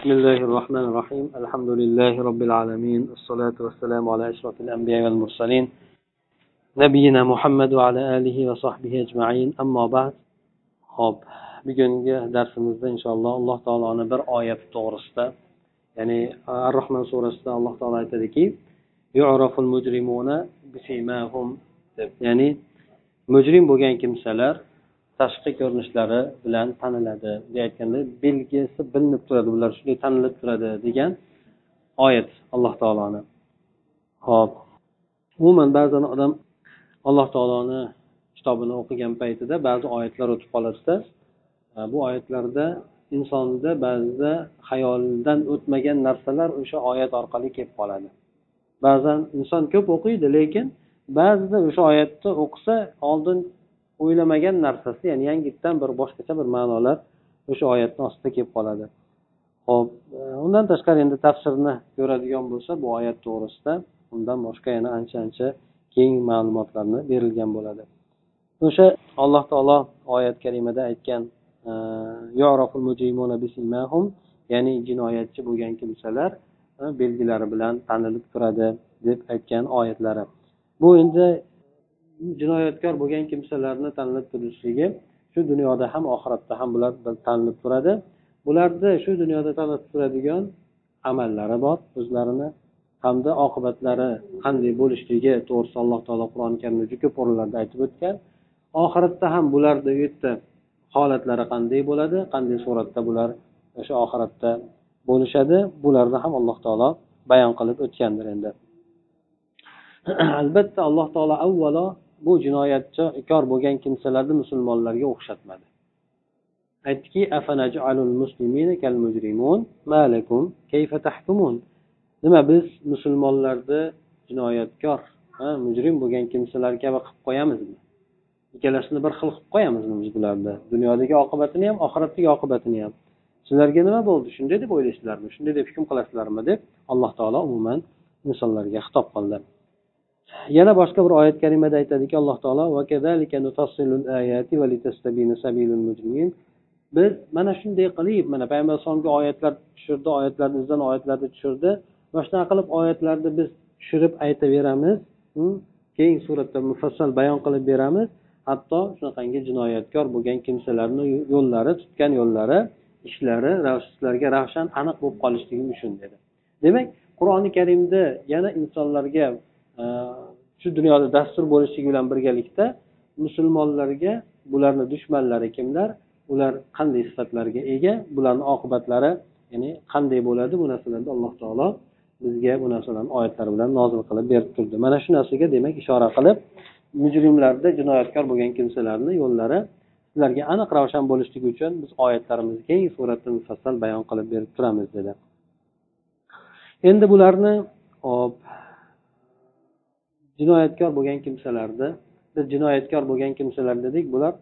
بسم الله الرحمن الرحيم الحمد لله رب العالمين الصلاة والسلام على أشرف الأنبياء والمرسلين نبينا محمد وعلى آله وصحبه أجمعين أما بعد hop bugungi darsimizda inshaalloh alloh taoloni bir oyati to'g'risida ya'ni ar rohman surasida alloh taolo aytadiki ya'ni mujrim bo'lgan kimsalar tashqi ko'rinishlari bilan taniladi bunday aytganda belgisi bilinib turadi ular shunday tanilib turadi degan oyat alloh taoloni. Ho'p umuman ba'zan odam alloh taoloni kitobini o'qigan paytida ba'zi oyatlar o'tib qoladida e, bu oyatlarda insonda ba'zida xayoldan o'tmagan narsalar o'sha oyat orqali kelib qoladi. Ba'zan inson ko'p o'qiydi lekin ba'zida o'sha oyatni o'qisa oldin o'ylamagan narsasi ya'ni yangitdan bir boshqacha bir ma'nolar o'sha oyatni ostida kelib qoladi. Ho'p e, undan tashqari endi tafsirni ko'radigan bo'lsa bu oyat to'g'risida undan boshqa yana ancha ancha keng ma'lumotlarni berilgan bo'ladi. O'sha alloh taolo oyat karimada aytgan e, ya'ni jinoyatchi bo'lgan kimsalar e, belgilari bilan tanilib turadi deb aytgan oyatlari. Bu endi jinoyatkor bo'lgan kimsalarni tanlab turishligi shu dunyoda ham oxiratda ham bular tanlab turadi. Bularni shu dunyoda tanlab turadigan amallari bor o'zlarini hamda oqibatlari qanday bo'lishligi to'g'risida alloh taolo qur'oni karimda juda ko'p o'rinlarda aytib o'tgan. Oxiratda ham bularni u yerda holatlari qanday bo'ladi qanday suratda bular o'sha oxiratda bo'lishadi bularni ham alloh taolo bayon qilib o'tgandir endi. Albatta alloh taolo avvalo bu jinoyatchikor bo'lgan kimsalarni musulmonlarga o'xshatmadi. Aytdiki nima biz musulmonlarni jinoyatkor mujrim bo'lgan kimsalar kabi qilib qo'yamizmi? Ikkalasini bir xil qilib qo'yamizmi biz bularni? Dunyodagi oqibatini ham oxiratdagi oqibatini ham. Sizlarga nima bo'ldi? Shunday deb o'ylaysizlarmi? Shunday deb hukm qilasizlarmi? deb alloh taolo umuman insonlarga xitob qildi. Yana boshqa bir oyat karimada aytadiki alloh taolo biz mana shunday qilib mana payg'ambar alayhisalomga oyatlar tushirdi oyatlarni izidan oyatlarni tushirdi. Mana shunaqa qilib oyatlarni biz tushirib aytaveramiz hm, keng suratda mufassal bayon qilib beramiz. Hatto shunaqangi jinoyatkor bo'lgan kimsalarni yo'llari tutgan yo'llari ishlari sizlarga ravshan aniq bo'lib qolishligi uchun dedi. Demak qur'oni karimda yana insonlarga shu dunyoda dastur bo'lishligi bilan birgalikda musulmonlarga bularni dushmanlari kimlar? Ular qanday sifatlarga ega? Bularni oqibatlari ya'ni qanday bo'ladi? Bu narsalarni alloh taolo bizga bu narsalarni oyatlar bilan nozil qilib berib turdi. Mana shu narsaga demak ishora qilib mujrimlarda jinoyatkor bo'lgan kimsalarni yo'llari sizlarga aniq ravshan bo'lishligi uchun biz oyatlarimizni keng suratda mufassal bayon qilib berib turamiz dedi. Endi bularni hop jinoyatkor bo'lgan kimsalarni biz jinoyatkor bo'lgan kimsalar dedik bular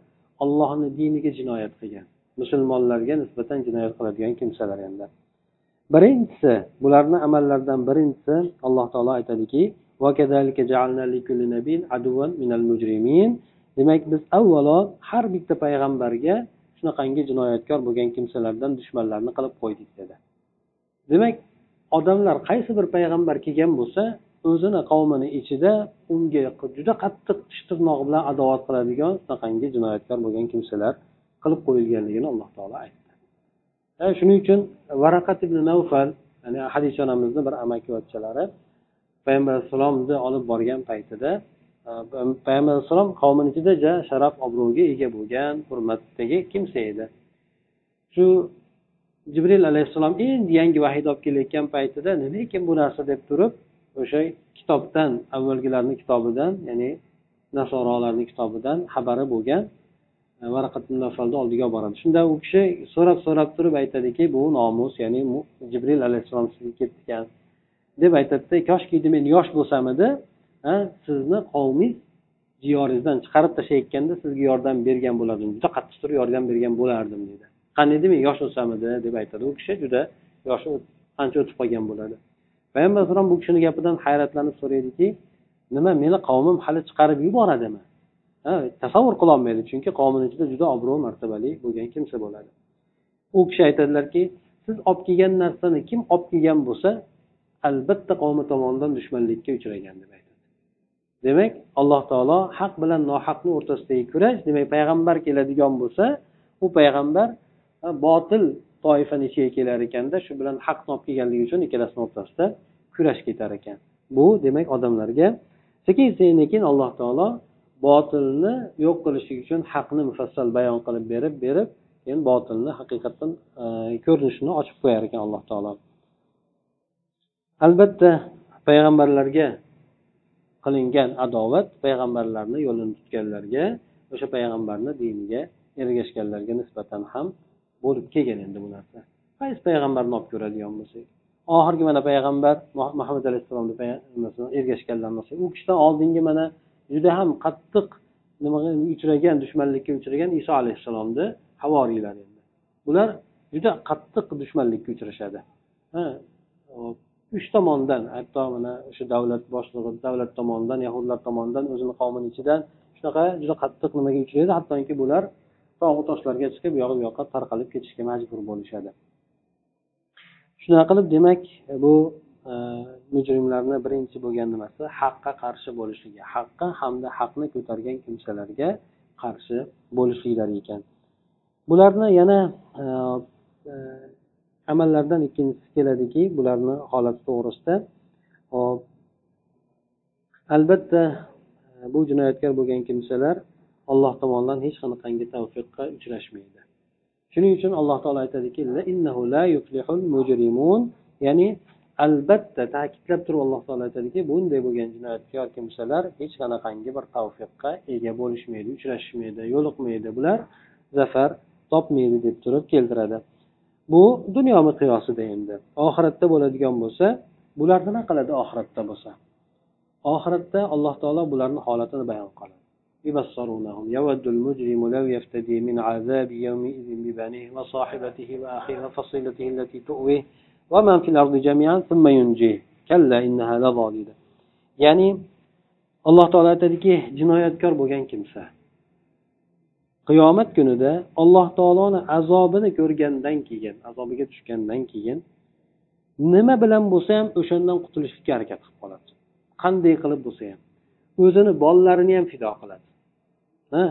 ollohni diniga jinoyat qilgan. Musulmonlarga nisbatan jinoyat qiladigan kimsalar endi. Birinchisi bularni amallaridan birinchisi alloh taolo aytadiki demak biz avvalo har bitta payg'ambarga shunaqangi jinoyatkor bo'lgan kimsalardan dushmanlarni qilib qo'ydik dedi. Demak odamlar qaysi bir payg'ambar kelgan bo'lsa o'zini qavmini ichida unga juda qattiq tish tirnog'i bilan adovat qiladigan shunaqangi jinoyatkor bo'lgan kimsalar qilib qo'yilganligini alloh taolo aytdi. E, shuning uchun varaqat ibn navfal ya'ni hadisha onamizni bir amakivachchalari payg'ambar alayhissalomni olib borgan paytida e, payg'ambar alayhissalom qavmini ichida ja sharaf obro'ga ega bo'lgan hurmatdagi kimsa edi. Shu jibril alayhissalom endi yangi vahiyni olib kelayotgan paytida nima ekan bu narsa? deb turib o'sha kitobdan avvalgilarni kitobidan ya'ni nasorolarni kitobidan xabari bo'lgan e, varaqatnafalni oldiga olib boradi. Shunda u kishi so'rab so'rab turib aytadiki bu nomus ya'ni jibril alayhissalom sizga ketgan deb aytadida koshki men yosh bo'lsam edi sizni qavmingiz diyoringizdan chiqarib tashlayotganda sizga yordam bergan bo'lardim juda qattiq turib yordam bergan bo'lardim deydi qani edi men yosh bo'lsam edi deb aytadi. U kishi juda yoshi ancha o'tib qolgan bo'ladi? Payg'ambar alayhisalom bu kishini gapidan hayratlanib so'raydiki nima meni qavmim hali chiqarib yuboradimi? Tasavvur qilolmaydi chunki qavmini ichida juda obro' martabali bo'lgan kimsa bo'ladi. U kishi aytadilarki siz olib kelgan narsani kim olib kelgan bo'lsa albatta qavmi tomonidan dushmanlikka uchragan deb aytadi. Demak alloh taolo haq bilan nohaqni o'rtasidagi kurash demak payg'ambar keladigan bo'lsa u payg'ambar botil toifa ichiga kelar ekanda shu bilan haqni olib kelganligi uchun ikkalasini o'rtasida kurash ketar ekan. Bu demak odamlarga sekin sekin alloh taolo botilni yo'q qilishlik uchun haqni mufassal bayon qilib berib berib keyin botilni haqiqatdan e, ko'rinishini ochib qo'yar ekan alloh taolo. Albatta payg'ambarlarga qilingan adovat payg'ambarlarni yo'lini tutganlarga o'sha payg'ambarni diniga ergashganlarga nisbatan ham bo'lib kelgan endi bu narsa. Qaysi payg'ambarni olib ko'radigan bo'lsak? Oxirgi mana payg'ambar muhammad alayhissalomni ergashganlarni olsak u kishidan oldingi mana juda ham qattiq nimaga uchragan dushmanlikka uchragan iso alayhissalomni havoriylar endi. Bular juda qattiq dushmanlikka uchrashadi. Uch tomondan hatto mana o'sha davlat boshlig'i davlat tomonidan yahudlar tomonidan o'zini qavmini ichidan shunaqa juda qattiq nimaga uchraydi. Hattoki bular tog'u toshlarga chiqib u yoq bu yoqqa tarqalib ketishga majbur bo'lishadi. Shunaqa qilib demak bu e, mujrimlarni birinchi bo'lgan nimasi? Haqqa qarshi bo'lishligi. Haqqa hamda haqni ko'targan kimsalarga qarshi bo'lishliklari ekan. Bularni yana e, e, amallardan ikkinchisi keladiki bularni holati to'g'risida. Hop albatta e, bu jinoyatkor bo'lgan kimsalar alloh tomonidan hech qanaqangi tavfiqqa uchrashmaydi. Shuning uchun alloh taolo aytadiki ya'ni albatta ta'kidlab turib alloh taolo aytadiki bunday bo'lgan jinoyatkor kimsalar hech qanaqangi bir tavfiqqa ega bo'lishmaydi uchrashishmaydi yo'liqmaydi. Bular zafar topmaydi deb turib keltiradi. Bu dunyo miqyosida endi. Oxiratda bo'ladigan bo'lsa bular nima qiladi oxiratda bo'lsa? Oxiratda alloh taolo bularni holatini bayon qiladi. يبصرونهم يود المجرم لو يفتدي من عذاب يومئذ ببنيه وصاحبته وأخيه وفصيلته التي تؤويه ومن في الأرض جميعا ثم ينجيه كلا إنها لظالمة ya'ni alloh taolo aytadiki jinoyatkor bo'lgan kimsa qiyomat kunida alloh taoloni azobini ko'rgandan keyin azobiga tushgandan keyin nima bilan bo'lsa ham o'shandan qutulishga harakat qilib qoladi qanday qilib bo'lsa ham o'zini bolalarini ham fido qiladi ha?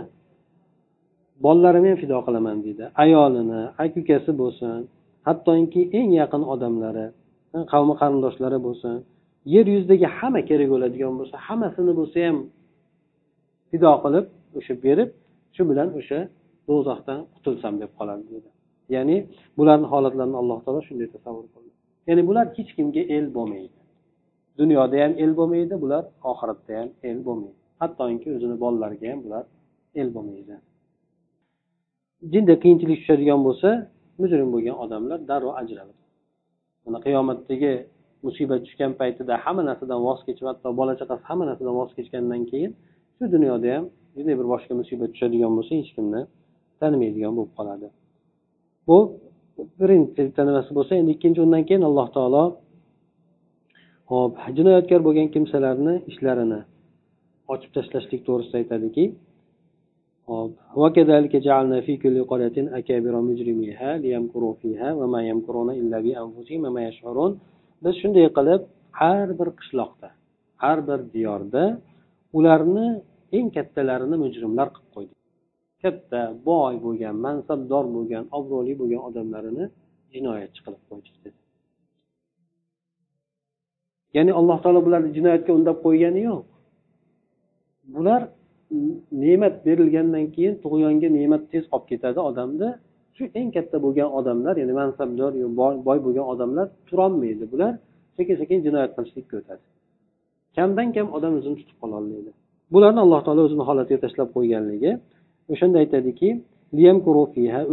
Bolalarimni ham fido qilaman deydi ayolini aka ukasi bo'lsin hattoki eng yaqin odamlari qavmi qarindoshlari bo'lsin yer yuzidagi hamma kerak bo'ladigan bo'lsa hammasini bo'lsa ham fido qilib o'sha berib shu bilan o'sha do'zaxdan qutulsam deb qoladi dedi. Ya'ni bularni holatlarini alloh taolo shunday tasavvur qildi. Ya'ni bular hech kimga el bo'lmaydi. Dunyoda ham el bo'lmaydi bular oxiratda ham el bo'lmaydi. Hattoki o'zini bolalariga ham bular el bo'lmaydi. Jinda qiyinchilik tushadigan bo'lsa mujrim bo'lgan odamlar darrov ajraladi mana qiyomatdagi musibat tushgan paytida hamma narsadan voz kechib hatto bola chaqasi hamma narsadan voz kechgandan keyin shu dunyoda ham shunday bir boshqa musibat tushadigan bo'lsa hech kimni tanimaydigan bo'lib qoladi. Bu birinchi tanasi bo'lsa endi ikkinchi undan keyin alloh taolo hop jinoyatkor bo'lgan kimsalarni ishlarini ochib tashlashlik to'g'risida aytadiki وكذلك جعلنا في كل قرية أكابر مجرميها ليمكروا فيها وما يمكرون إلا بأنفسهم وما يشعرون biz shunday qilib har bir qishloqda har bir diyorda ularni eng kattalarini mujrimlar qilib qo'ydik katta boy bo'lgan mansabdor bo'lgan obro'li bo'lgan odamlarini jinoyatchi qilib qo'ydik dedi ya'ni alloh taolo bularni jinoyatga undab qo'ygani yo'q bular ne'mat berilgandan keyin tug'yonga ne'mat tez qolib ketadi odamni shu eng katta bo'lgan odamlar ya'ni mansabdor boy bo'lgan odamlar turolmaydi. Bular sekin sekin jinoyat qilishlikka o'tadi. Kamdan kam odam o'zini tutib qololmaydi bularni alloh taolo o'zini holatiga tashlab qo'yganligi o'shanda aytadiki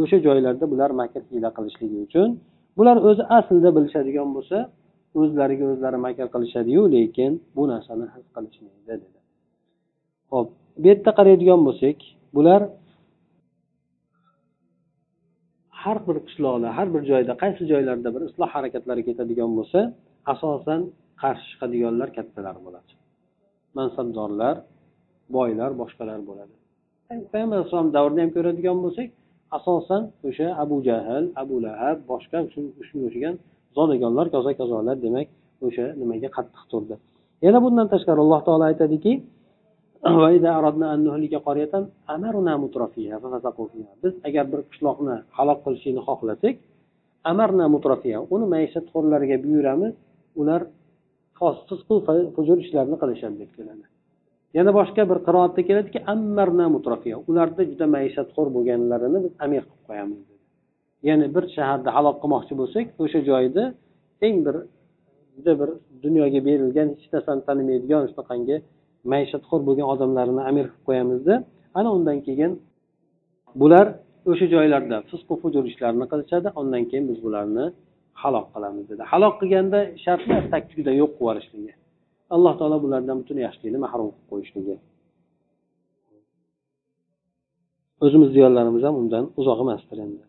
o'sha joylarda bular makr hiyla qilishligi uchun. Bular o'zi aslida bilishadigan bo'lsa o'zlariga o'zlari makr qilishadiyu lekin bu narsani his qilishmaydi dedi. Ho'p bu yerda qaraydigan bo'lsak bular har bir qishloqda har bir joyda qaysi joylarda bir isloh harakatlari ketadigan bo'lsa asosan qarshi chiqadiganlar kattalar bo'ladi. Mansabdorlar boylar boshqalar bo'ladi. Payg'ambar alayhisalom davrini ham ko'radigan bo'lsak asosan o'sha abu jahl abu lahab boshqa shunga o'xshagan zodagonlar kosa kazolar demak o'sha nimaga qattiq turdi. Yana bundan tashqari alloh taolo aytadiki biz agar bir qishloqni halok qilishlikni xohlasak amarna mutrafiya uni maishatxo'rlarga buyuramiz ular hujur ishlarni qilishadi deb keladi. Yana boshqa bir qiroatda keladiki ammarna mutrafiya ularda juda maishatxo'r bo'lganlarini biz amir qilib qo'yamiz ya'ni bir shaharda halok qilmoqchi bo'lsak o'sha joyda eng bir juda bir dunyoga berilgan hech narsani tanimaydigan shunaqangi maishatxo'r bo'lgan odamlarni amir qilib qo'yamizda ana undan keyin bular o'sha joylarda fisqu fujur ishlarini qilishadi undan keyin biz bularni halok qilamiz dedi. Halok qilganda sharti tagchugida yo'q qilib yuborishligi. Alloh taolo bulardan butun yaxshilikni mahrum qilib qo'yishligi. O'zimiz ziyonlarimiz ham undan uzoq emasdir endi.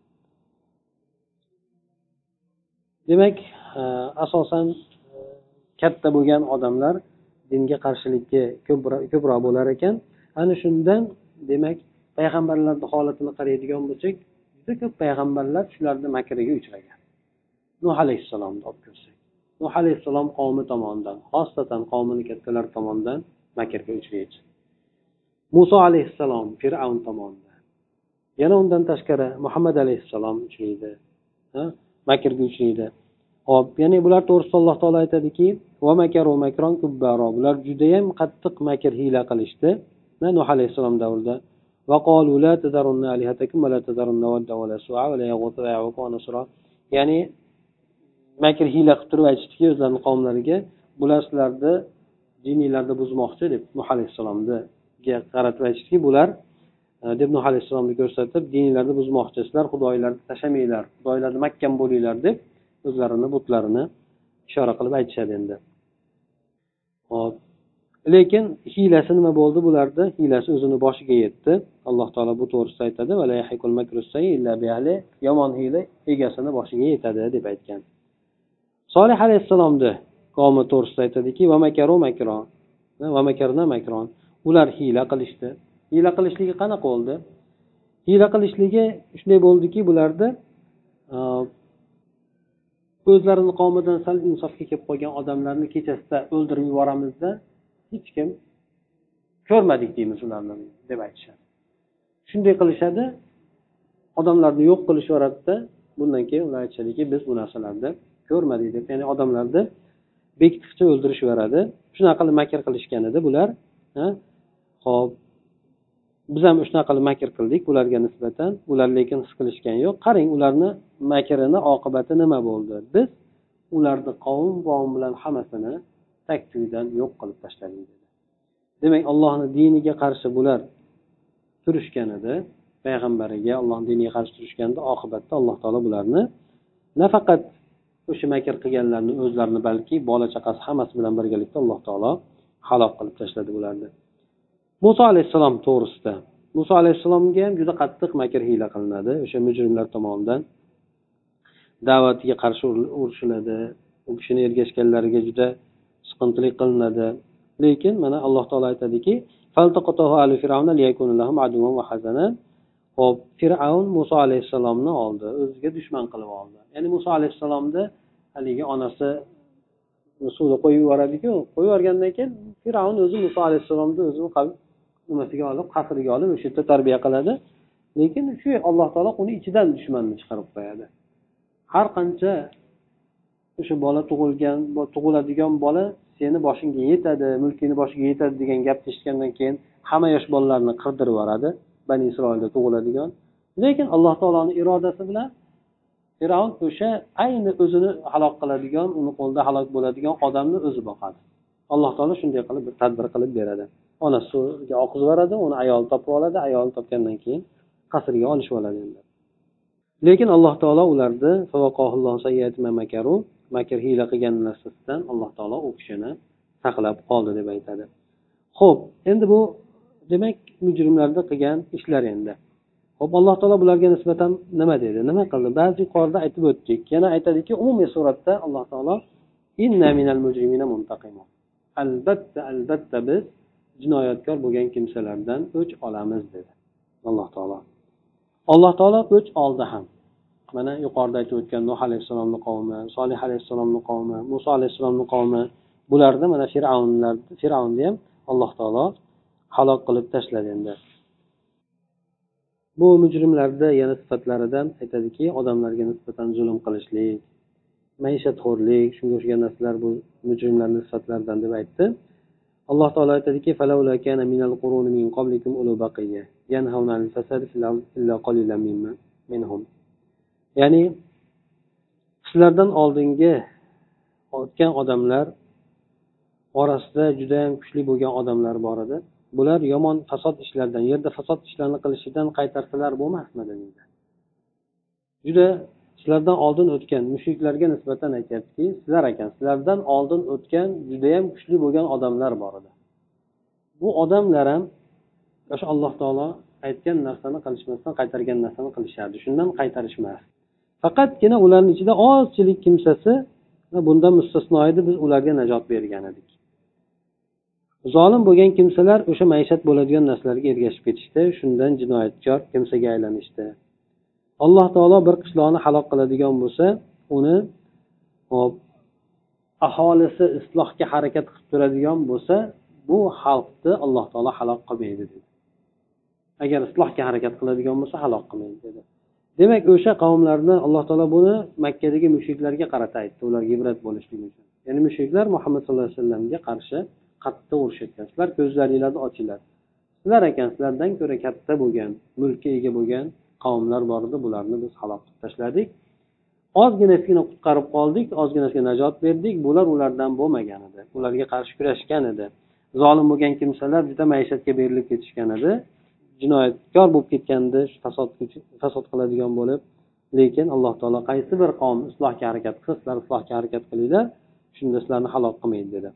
Demak e, asosan e, katta bo'lgan odamlar dinga qarshiligi ko'proq bo'lar ekan. Ana shundan demak payg'ambarlarni holatini qaraydigan bo'lsak juda ko'p payg'ambarlar shularni makriga uchragan. Nuh alayhissalomni olib ko'rsak nuh alayhissalom qavmi tomonidan xosatan qavmini kattalari tomonidan makrga uchraydi. Muso alayhissalom fir'avn tomonidan yana undan tashqari muhammad alayhissalom uchraydi makrga uchraydi. Hop ya'ni bular to'g'risida alloh taolo aytadiki bular judayam qattiq makr hiyla qilishdi. Nuh alayhissalom davrida ya'ni makr hiyla qilib turib aytishdiki o'zlarini qavmlariga bular sizlarni dininglarni buzmoqchi deb nuh alayhissalomga qaratib aytishdiki bular e, deb nuh alayhissalomni ko'rsatib dininglarni buzmoqchi sizlar xudoylarni tashlamanglar xudoylarni mahkam bo'linglar deb o'zlarini butlarini ishora qilib aytishadi endi. Hop lekin hiylasi nima bo'ldi? Bularni hiylasi o'zini boshiga yetdi. Alloh taolo bu to'g'risida aytadi yomon hiyla egasini boshiga yetadi deb aytgan. Solih alayhissalomni qavmi to'g'risida aytadiki makron. Ular hiyla qilishdi. Hiyla qilishligi qanaqa bo'ldi? Hiyla qilishligi shunday bo'ldiki bularni o'zlarini qavmidan sal insofga kelib qolgan odamlarni kechasida o'ldirib yuboramizda hech kim ko'rmadik deymiz ularni deb aytishadi. Shunday qilishadi odamlarni yo'q qilishib yuboradida bundan keyin ular aytishadiki biz bu narsalarni ko'rmadik deb ya'ni odamlarni bekitiqcha o'ldirishib yuboradi shunaqa qilib makr qilishgan edi bular ho'p. Biz ham shunaqa qilib makr qildik ularga nisbatan. Ular lekin his qilishgan yo'q. Qarang ularni makrini oqibati nima bo'ldi? Biz ularni qavm qavm bilan hammasini tagtugidan yo'q qilib tashladik dedi. Demak allohni diniga qarshi bular turishgan edi. Payg'ambariga allohni diniga qarshi turishganda oqibatda alloh taolo bularni nafaqat o'sha makr qilganlarni o'zlarini balki bola chaqasi hammasi bilan birgalikda alloh taolo halok qilib tashladi ularni muso alayhissalom to'g'risida. Muso alayhissalomga ham juda qattiq makr hiyla qilinadi. O'sha mujrimlar tomonidan da'vatiga qarshi urushiladi. U kishini ergashganlariga juda siqintilik qilinadi. Lekin mana alloh taolo aytadiki hop fir'avn muso alayhissalomni oldi o'ziga dushman qilib oldi. Ya'ni muso alayhissalomni haligi onasi suvda qo'yib yuboradiku. Qo'yib yuborgandan keyin fir'avn o'zi muso alayhissalomni o'zini nimasiga olib qasriga olib o'sha yerda tarbiya qiladi. Lekin shu alloh taolo uni ichidan dushmanni chiqarib qo'yadi. Har qancha o'sha bola tug'ilgan tug'iladigan bola seni boshingga yetadi mulkingni boshiga yetadi degan gapni eshitgandan keyin hamma yosh bolalarni qirdirib yuboradi bani isroilda tug'iladigan. Lekin alloh taoloni irodasi bilan fir'avn o'sha ayni o'zini halok qiladigan uni qo'lida halok bo'ladigan odamni o'zi boqadi. Alloh taolo shunday qilib bir tadbir qilib beradi. Onasi suvga oqizib yuboradi uni ayoli topib oladi ayoli topgandan keyin qasrga olishib oladi endi. Lekin alloh taolo ularni makr hiyla qilgan narsasidan alloh taolo u kishini saqlab qoldi deb aytadi. Ho'p endi bu demak mujrimlarni qilgan ishlar endi. Ho'p alloh taolo bularga nisbatan nima dedi? Nima qildi? Ba'zi yuqorida aytib o'tdik. Yana aytadiki umumiy suratda alloh taolo albatta albatta biz jinoyatkor bo'lgan kimsalardan o'ch olamiz dedi alloh taolo. Alloh taolo o'ch oldi ham. Mana yuqorida aytib o'tgan nuh alayhissalomni qavmi solih alayhissalomni qavmi muso alayhissalomni qavmi bularni mana fir'avnlar fir'avnni ham alloh taolo halok qilib tashladi endi. Bu mujrimlarni yana sifatlaridan aytadiki odamlarga nisbatan zulm qilishlik maishatxo'rlik shunga o'xshagan narsalar bu mujrimlarni sifatlaridan deb aytdi. Alloh taolo aytadiki ya'ni sizlardan oldingi o'tgan odamlar orasida judayam kuchli bo'lgan odamlar bor edi. Bular yomon fasod ishlardan yerda fasod ishlarni qilishidan qaytarsalar bo'lmasmidi deydi. Juda sizlardan oldin o'tgan mushriklarga nisbatan aytyaptiki sizlar ekan sizlardan oldin o'tgan judayam kuchli bo'lgan odamlar bor edi. Bu odamlar ham o'sha alloh taolo aytgan narsani qilishmasdan qaytargan narsani qilishardi. Shundan qaytarishmas. Faqatgina ularni ichida ozchilik kimsasi bundan mustasno edi biz ularga najot bergan edik. Zolim bo'lgan kimsalar o'sha maishat bo'ladigan narsalarga ergashib ketishdi. Shundan jinoyatkor kimsaga aylanishdi. Alloh taolo bir qishloqni halok qiladigan bo'lsa uni hop aholisi islohga harakat qilib turadigan bo'lsa bu xalqni alloh taolo halok qilmaydi dedi. Agar islohga harakat qiladigan bo'lsa halok qilmaydi dedi. Demak o'sha qavmlarni alloh taolo buni makkadagi mushriklarga qarata aytdi ularga ibrat bo'lishligi uchun. Ya'ni mushriklar muhammad sallallohu alayhi vasallamga qarshi qattiq urushayotgan sizlar ko'zlaringlarni ochinglar. Sizlar ekan sizlardan ko'ra katta bo'lgan mulkka ega bo'lgan qavmlar bor edi bularni biz halok qilib tashladik. Ozginasigina qutqarib qoldik ozginasiga najot berdik. Bular ulardan bo'lmagan edi. Ularga qarshi kurashgan edi. Zolim bo'lgan kimsalar juda maishatga berilib ketishgan edi. Jinoyatkor bo'lib ketgan edi fasod fasod qiladigan bo'lib lekin alloh taolo qaysi bir qavm islohga harakat qilsa sizlar islohga harakat qilinglar shunda sizlarni halok qilmaydi dedi.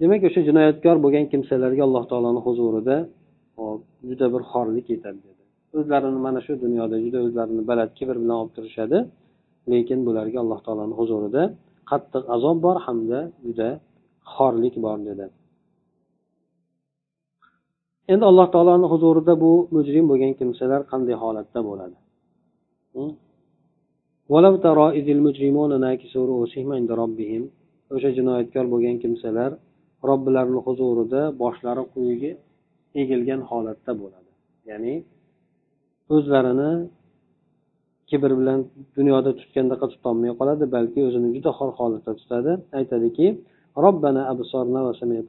Demak o'sha jinoyatkor bo'lgan kimsalarga alloh taoloni huzurida juda bir xorlik yetadi o'zlarini mana shu dunyoda juda o'zlarini baland kibr bilan olib turishadi. Lekin bularga alloh taoloni huzurida qattiq azob bor hamda juda xorlik bor dedi. Endi alloh taoloni huzurida bu mujrim bo'lgan kimsalar qanday holatda bo'ladi? O'sha jinoyatkor bo'lgan kimsalar robbilarini huzurida boshlari quyiga egilgan holatda bo'ladi. Ya'ni o'zlarini kibr bilan dunyoda tutgandaqa tutolmay qoladi balki o'zini juda xor holatda tutadi. Aytadiki robbana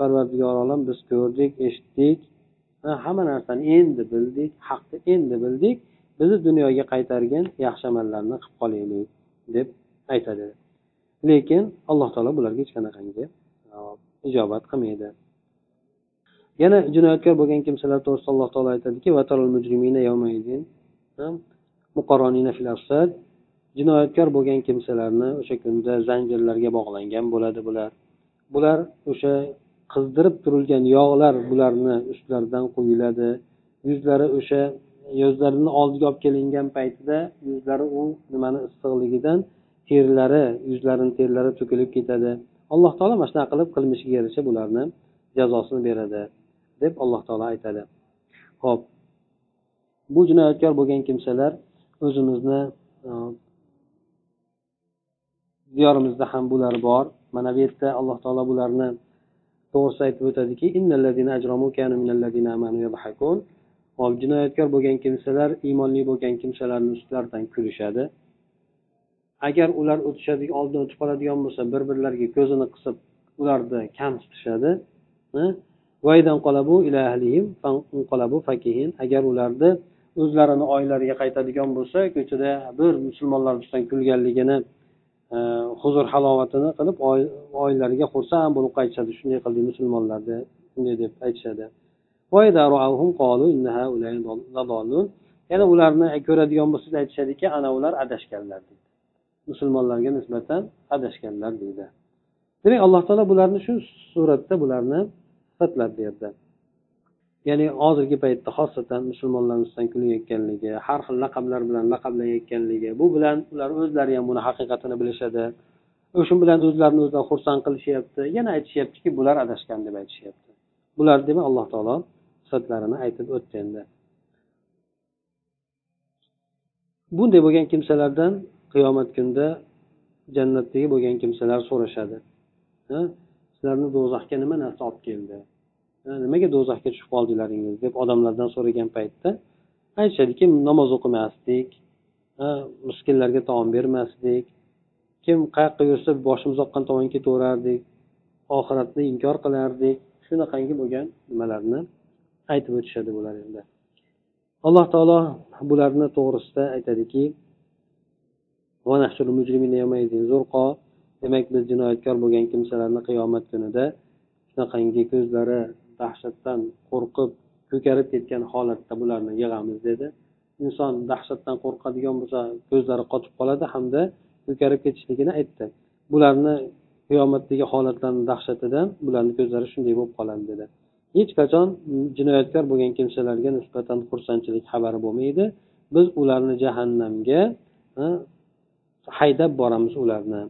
parvardigor olam biz ko'rdik eshitdik hamma narsani endi bildik haqni endi bildik bizni dunyoga qaytargin yaxshi amallarni qilib qolaylik deb aytadi. Lekin alloh taolo bularga hech qanaqangi ijobat qilmaydi. Yana jinoyatkor bo'lgan kimsalar to'g'risida alloh taolo aytadiki jinoyatkor bo'lgan kimsalarni o'sha kunda zanjirlarga bog'langan bo'ladi bular. Bular o'sha qizdirib turilgan yog'lar bularni ustlaridan quyiladi. Yuzlari o'sha yuzlarini oldiga olib kelingan paytida yuzlari u nimani issiqligidan terlari yuzlarini terlari to'kilib ketadi. Alloh taolo mana shunaqa qilib qilmishiga yarasha bularni jazosini beradi. Deb alloh taolo aytadi. Ho'p bu jinoyatkor bo'lgan kimsalar o'zimizni e, diyorimizda ham bular bor. Mana bu yerda alloh taolo bularni to'g'risida aytib o'tadiki hop jinoyatkor bo'lgan kimsalar iymonli bo'lgan kimsalarni ustlaridan kulishadi. Agar ular o'tishadigan oldin o'tib qoladigan bo'lsa bir birlariga ko'zini qisib ularni kamsitishadi e, agar ularni o'zlarini oilalariga qaytadigan bo'lsa ko'chada bir musulmonlar ustidan kulganligini e, huzur halovatini qilib oilalariga xursand bo'lib qaytishadi. Shunday qildik musulmonlarni shunday deb aytishadi. Yana ularni ko'radigan bo'lsangiz aytishadiki ana ular adashganlar deydi. Musulmonlarga nisbatan adashganlar deydi. Demak alloh taolo bularni shu suratda bularni sifatladi bu ya'ni hozirgi paytda xosatan musulmonlarni ustidan kulayotganligi har xil laqablar bilan laqablanayotganligi bu bilan ular o'zlari ham buni haqiqatini bilishadi. O'sha bilan o'zlarini o'zlari xursand qilishyapti. Yana aytishyaptiki bular adashgan deb aytishyapti. Bular demak alloh taolo sifatlarini aytib o'tdi endi bunday bo'lgan kimsalardan qiyomat kunida jannatdagi bo'lgan kimsalar so'rashadi. Sizlarni do'zaxga nima narsa olib keldi? Nimaga do'zaxga tushib qoldinglaringiz deb odamlardan so'ragan paytda aytishadiki namoz o'qimasdik miskinlarga taom bermasdik kim qayoqqa yursa boshimiz oqqan tomonga ketaverardik oxiratni inkor qilardik shunaqangi bo'lgan nimalarni aytib o'tishadi bular endi. Alloh taolo bularni to'g'risida aytadiki demak biz jinoyatkor bo'lgan kimsalarni qiyomat kunida shunaqangi ko'zlari dahshatdan qo'rqib ko'karib ketgan holatda bularni yig'amiz dedi. Inson dahshatdan qo'rqadigan bo'lsa ko'zlari qotib qoladi hamda ko'karib ketishligini aytdi. Bularni qiyomatdagi holatlarni dahshatidan bularni ko'zlari shunday bo'lib qoladi dedi. Hech qachon jinoyatkor bo'lgan kimsalarga nisbatan xursandchilik xabari bo'lmaydi. Biz ularni jahannamga haydab boramiz ularni.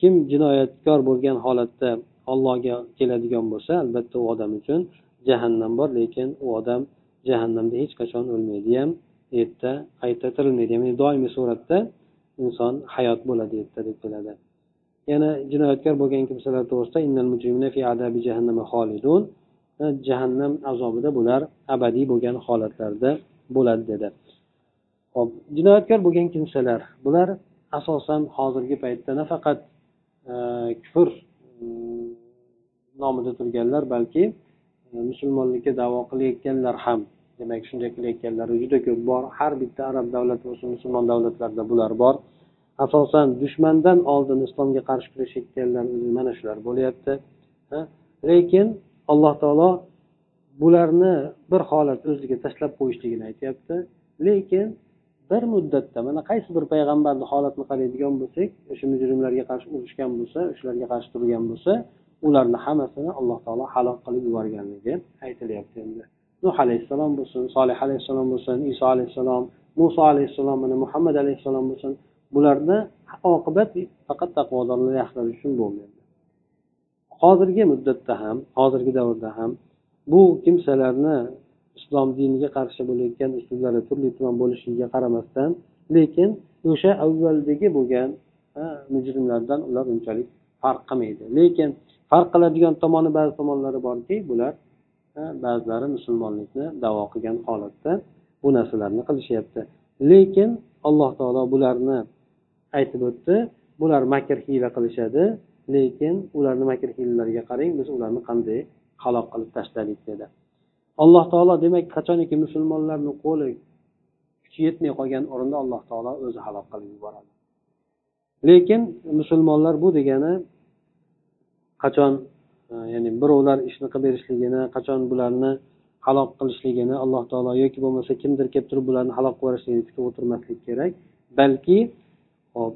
Kim jinoyatkor bo'lgan holatda allohga keladigan bo'lsa albatta u odam uchun jahannam bor lekin u odam jahannamda hech qachon o'lmaydi ham u yerda qayta tirilmaydi ya'ni doimiy suratda inson hayot bo'ladi u yerda deb keladi. Yana jinoyatkor bo'lgan kimsalar to'g'risida jahannam azobida bular abadiy bo'lgan holatlarda bo'ladi dedi. Hop jinoyatkor bo'lgan kimsalar bular asosan hozirgi paytda nafaqat e, kufr nomida turganlar balki e, musulmonlikka davo qilayotganlar ham demak shunday qilayotganlar juda ko'p bor. Har bitta arab davlati bo'lsin musulmon davlatlarida bular bor. Asosan dushmandan oldin islomga qarshi kurashayotganlar mana shular bo'lyapti lekin alloh taolo bularni bir holat o'ziga tashlab qo'yishligini aytyapti. Lekin bir muddatda mana qaysi bir payg'ambarni holatini qaraydigan bo'lsak o'sha mujrimlarga qarshi urushgan bo'lsa o'shalarga qarshi turgan bo'lsa ularni hammasini alloh taolo halok qilib yuborganligi aytilyapti endi. Nuh alayhissalom bo'lsin solih alayhissalom bo'lsin iso alayhissalom muso alayhissalom mana muhammad alayhissalom bo'lsin. Bularni oqibat faqat taqvodorlar yaxshilar uchun bo'ldi hozirgi muddatda ham hozirgi davrda ham bu kimsalarni islom diniga qarshi bo'layotgan uslublari turli tuman bo'lishiga qaramasdan lekin o'sha avvaldagi bo'lgan mujrimlardan ular unchalik farq qilmaydi. Lekin farq qiladigan tomoni ba'zi tomonlari borki bular ba'zilari musulmonlikni davo qilgan holatda bu narsalarni qilishyapti. Lekin alloh taolo bularni aytib o'tdi bular makr hiyla qilishadi lekin ularni makr hiylalariga qarang biz ularni qanday halok qilib tashladik dedi. Alloh taolo demak qachoniki musulmonlarni qo'li kuchi yetmay qolgan o'rinda alloh taolo o'zi halok qilib yuboradi. Lekin musulmonlar bu degani qachon e, ya'ni birovlar ishni qilib berishligini qachon bularni halok qilishligini alloh taolo yoki bo'lmasa kimdir kelib turib bularni halok qilib yuborishligini kutib o'tirmaslik kerak. Balki hop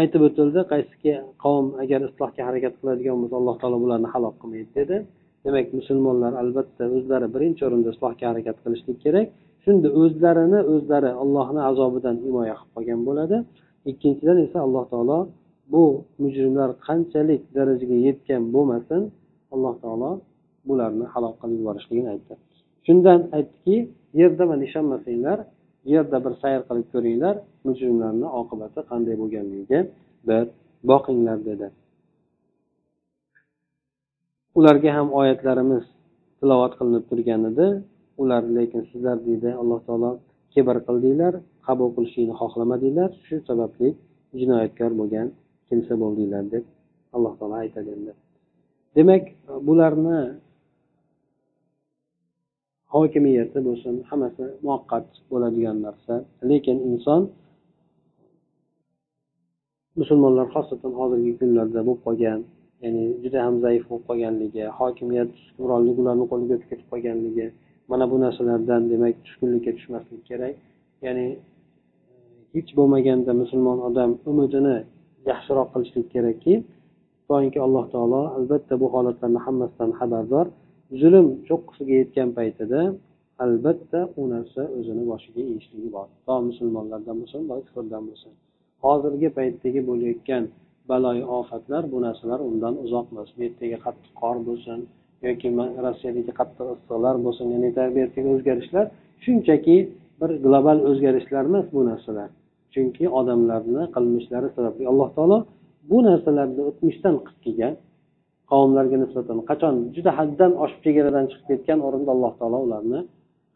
aytib o'tildi qaysiki qavm agar islohga harakat qiladigan bo'lsa alloh taolo bularni halok qilmaydi dedi. Demak musulmonlar albatta o'zlari birinchi o'rinda islohga harakat qilishlik kerak. Shunda o'zlarini o'zlari allohni azobidan himoya qilib qolgan bo'ladi. Ikkinchidan esa alloh taolo bu mujrimlar qanchalik darajaga yetgan bo'lmasin alloh taolo bularni halok qilib yuborishligini aytdi. Shundan aytdiki yerda mana ishonmasanglar yerda bir sayr qilib ko'ringlar mujrimlarni oqibati qanday bo'lganligiga bir boqinglar dedi. Ularga ham oyatlarimiz tilovat qilinib turgan edi ular lekin sizlar deydi alloh taolo kibr qildinglar qabul qilishlikni xohlamadinglar shu sababli jinoyatkor bo'lgan kimsa bo'ldinglar deb alloh taolo aytadi endi demak bularni hokimiyati bo'lsin hammasi muvaqqat bo'ladigan narsa. Lekin inson musulmonlar xosatan hozirgi kunlarda bo'lib qolgan ya'ni juda ham zaif bo'lib qolganligi hokimiyat hukmronlik ularni qo'liga o'tib ketib qolganligi mana bu narsalardan demak tushkunlikka tushmaslik kerak. Ya'ni hech bo'lmaganda musulmon odam umidini yaxshiroq qilishlik kerakki toinki alloh taolo albatta bu holatlarni hammasidan xabardor. Zulm cho'qqisiga yetgan paytida albatta u narsa o'zini boshiga yeyishligi bor. To musulmonlardan bo'lsin to kufrdan bo'lsin. Hozirgi paytdagi bo'layotgan baloyi ofatlar bu narsalar undan uzoq emas. Bu yerdagi qattiq qor bo'lsin yoki rossiyadagi qattiq issiqlar bo'lsin ya'ni tabiatdagi o'zgarishlar shunchaki bir global o'zgarishlar emas bu narsalar. Chunki odamlarni qilmishlari sababli alloh taolo bu narsalarni o'tmishdan qilib kelgan qavmlarga nisbatan qachon juda haddan oshib chegaradan chiqib ketgan o'rinda alloh taolo ularni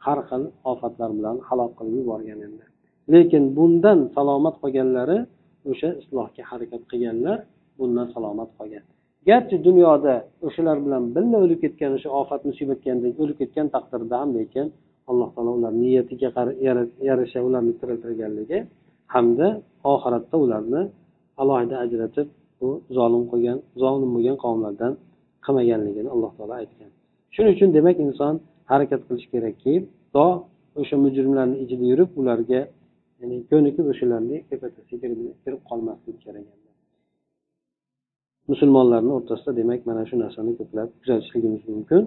har xil ofatlar bilan halok qilib yuborgan endi lekin bundan salomat qolganlari o'sha islohga harakat qilganlar bundan salomat qolgan. Garchi dunyoda o'shalar bilan birga o'lib ketgan o'sha ofat musibat o'lib ketgan taqdirda ham lekin alloh taolo ularni niyatiga yarasha ularni tiriltirganligi hamda oxiratda ularni alohida ajratib bu zolim qilgan zolim bo'lgan qavmlardan qilmaganligini alloh taolo aytgan. Shuning uchun demak inson harakat qilish kerakki to o'sha mujrimlarni ichida yurib ularga ya'ni ko'nikib o'shalarni tepatasiga kirib qolmaslik kerak. Musulmonlarni o'rtasida demak mana shu narsani ko'plab kuzatishligimiz mumkin.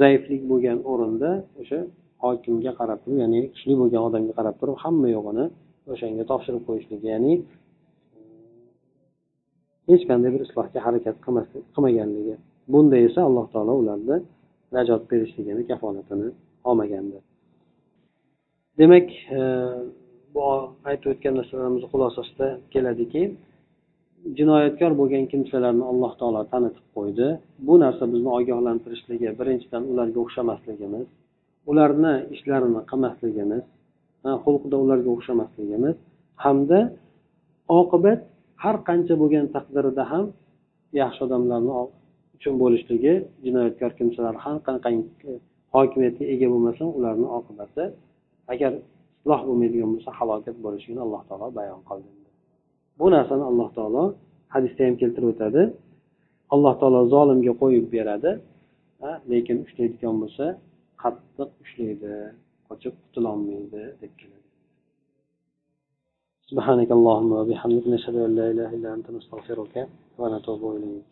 Zaiflik bo'lgan o'rinda o'sha hokimga qarab turib ya'ni kuchli bo'lgan odamga qarab turib hamma yo'g'ini o'shanga topshirib qo'yishligi ya'ni hech qanday bir islohga harakat qilmaganligi. Bunda esa alloh taolo ularni najot berishligini kafolatini olmagandir. Demak e, bu aytib o'tgan narsalarimiz xulosasida keladiki jinoyatkor bo'lgan kimsalarni alloh taolo tanitib qo'ydi. Bu narsa bizni ogohlantirishligi birinchidan ularga o'xshamasligimiz ularni ishlarini qilmasligimiz xulqida ularga o'xshamasligimiz. Hamda oqibat har qancha bo'lgan taqdirida ham yaxshi odamlarni uchun bo'lishligi jinoyatkor kimsalar har qanaqangi e, hokimiyatga ega bo'lmasa ularni oqibati agar isloh bo'lmaydigan bo'lsa halokat bo'lishligini alloh taolo bayon qildi. Bu narsani alloh taolo hadisda ham keltirib o'tadi. Alloh taolo zolimga qo'yib beradi. Lekin ushlaydigan bo'lsa qattiq ushlaydi. Qochib qutulolmaydi deb keladi سبحانك اللهم وبحمدك نشهد أن لا إله إلا أنت نستغفرك ونتوب إليك.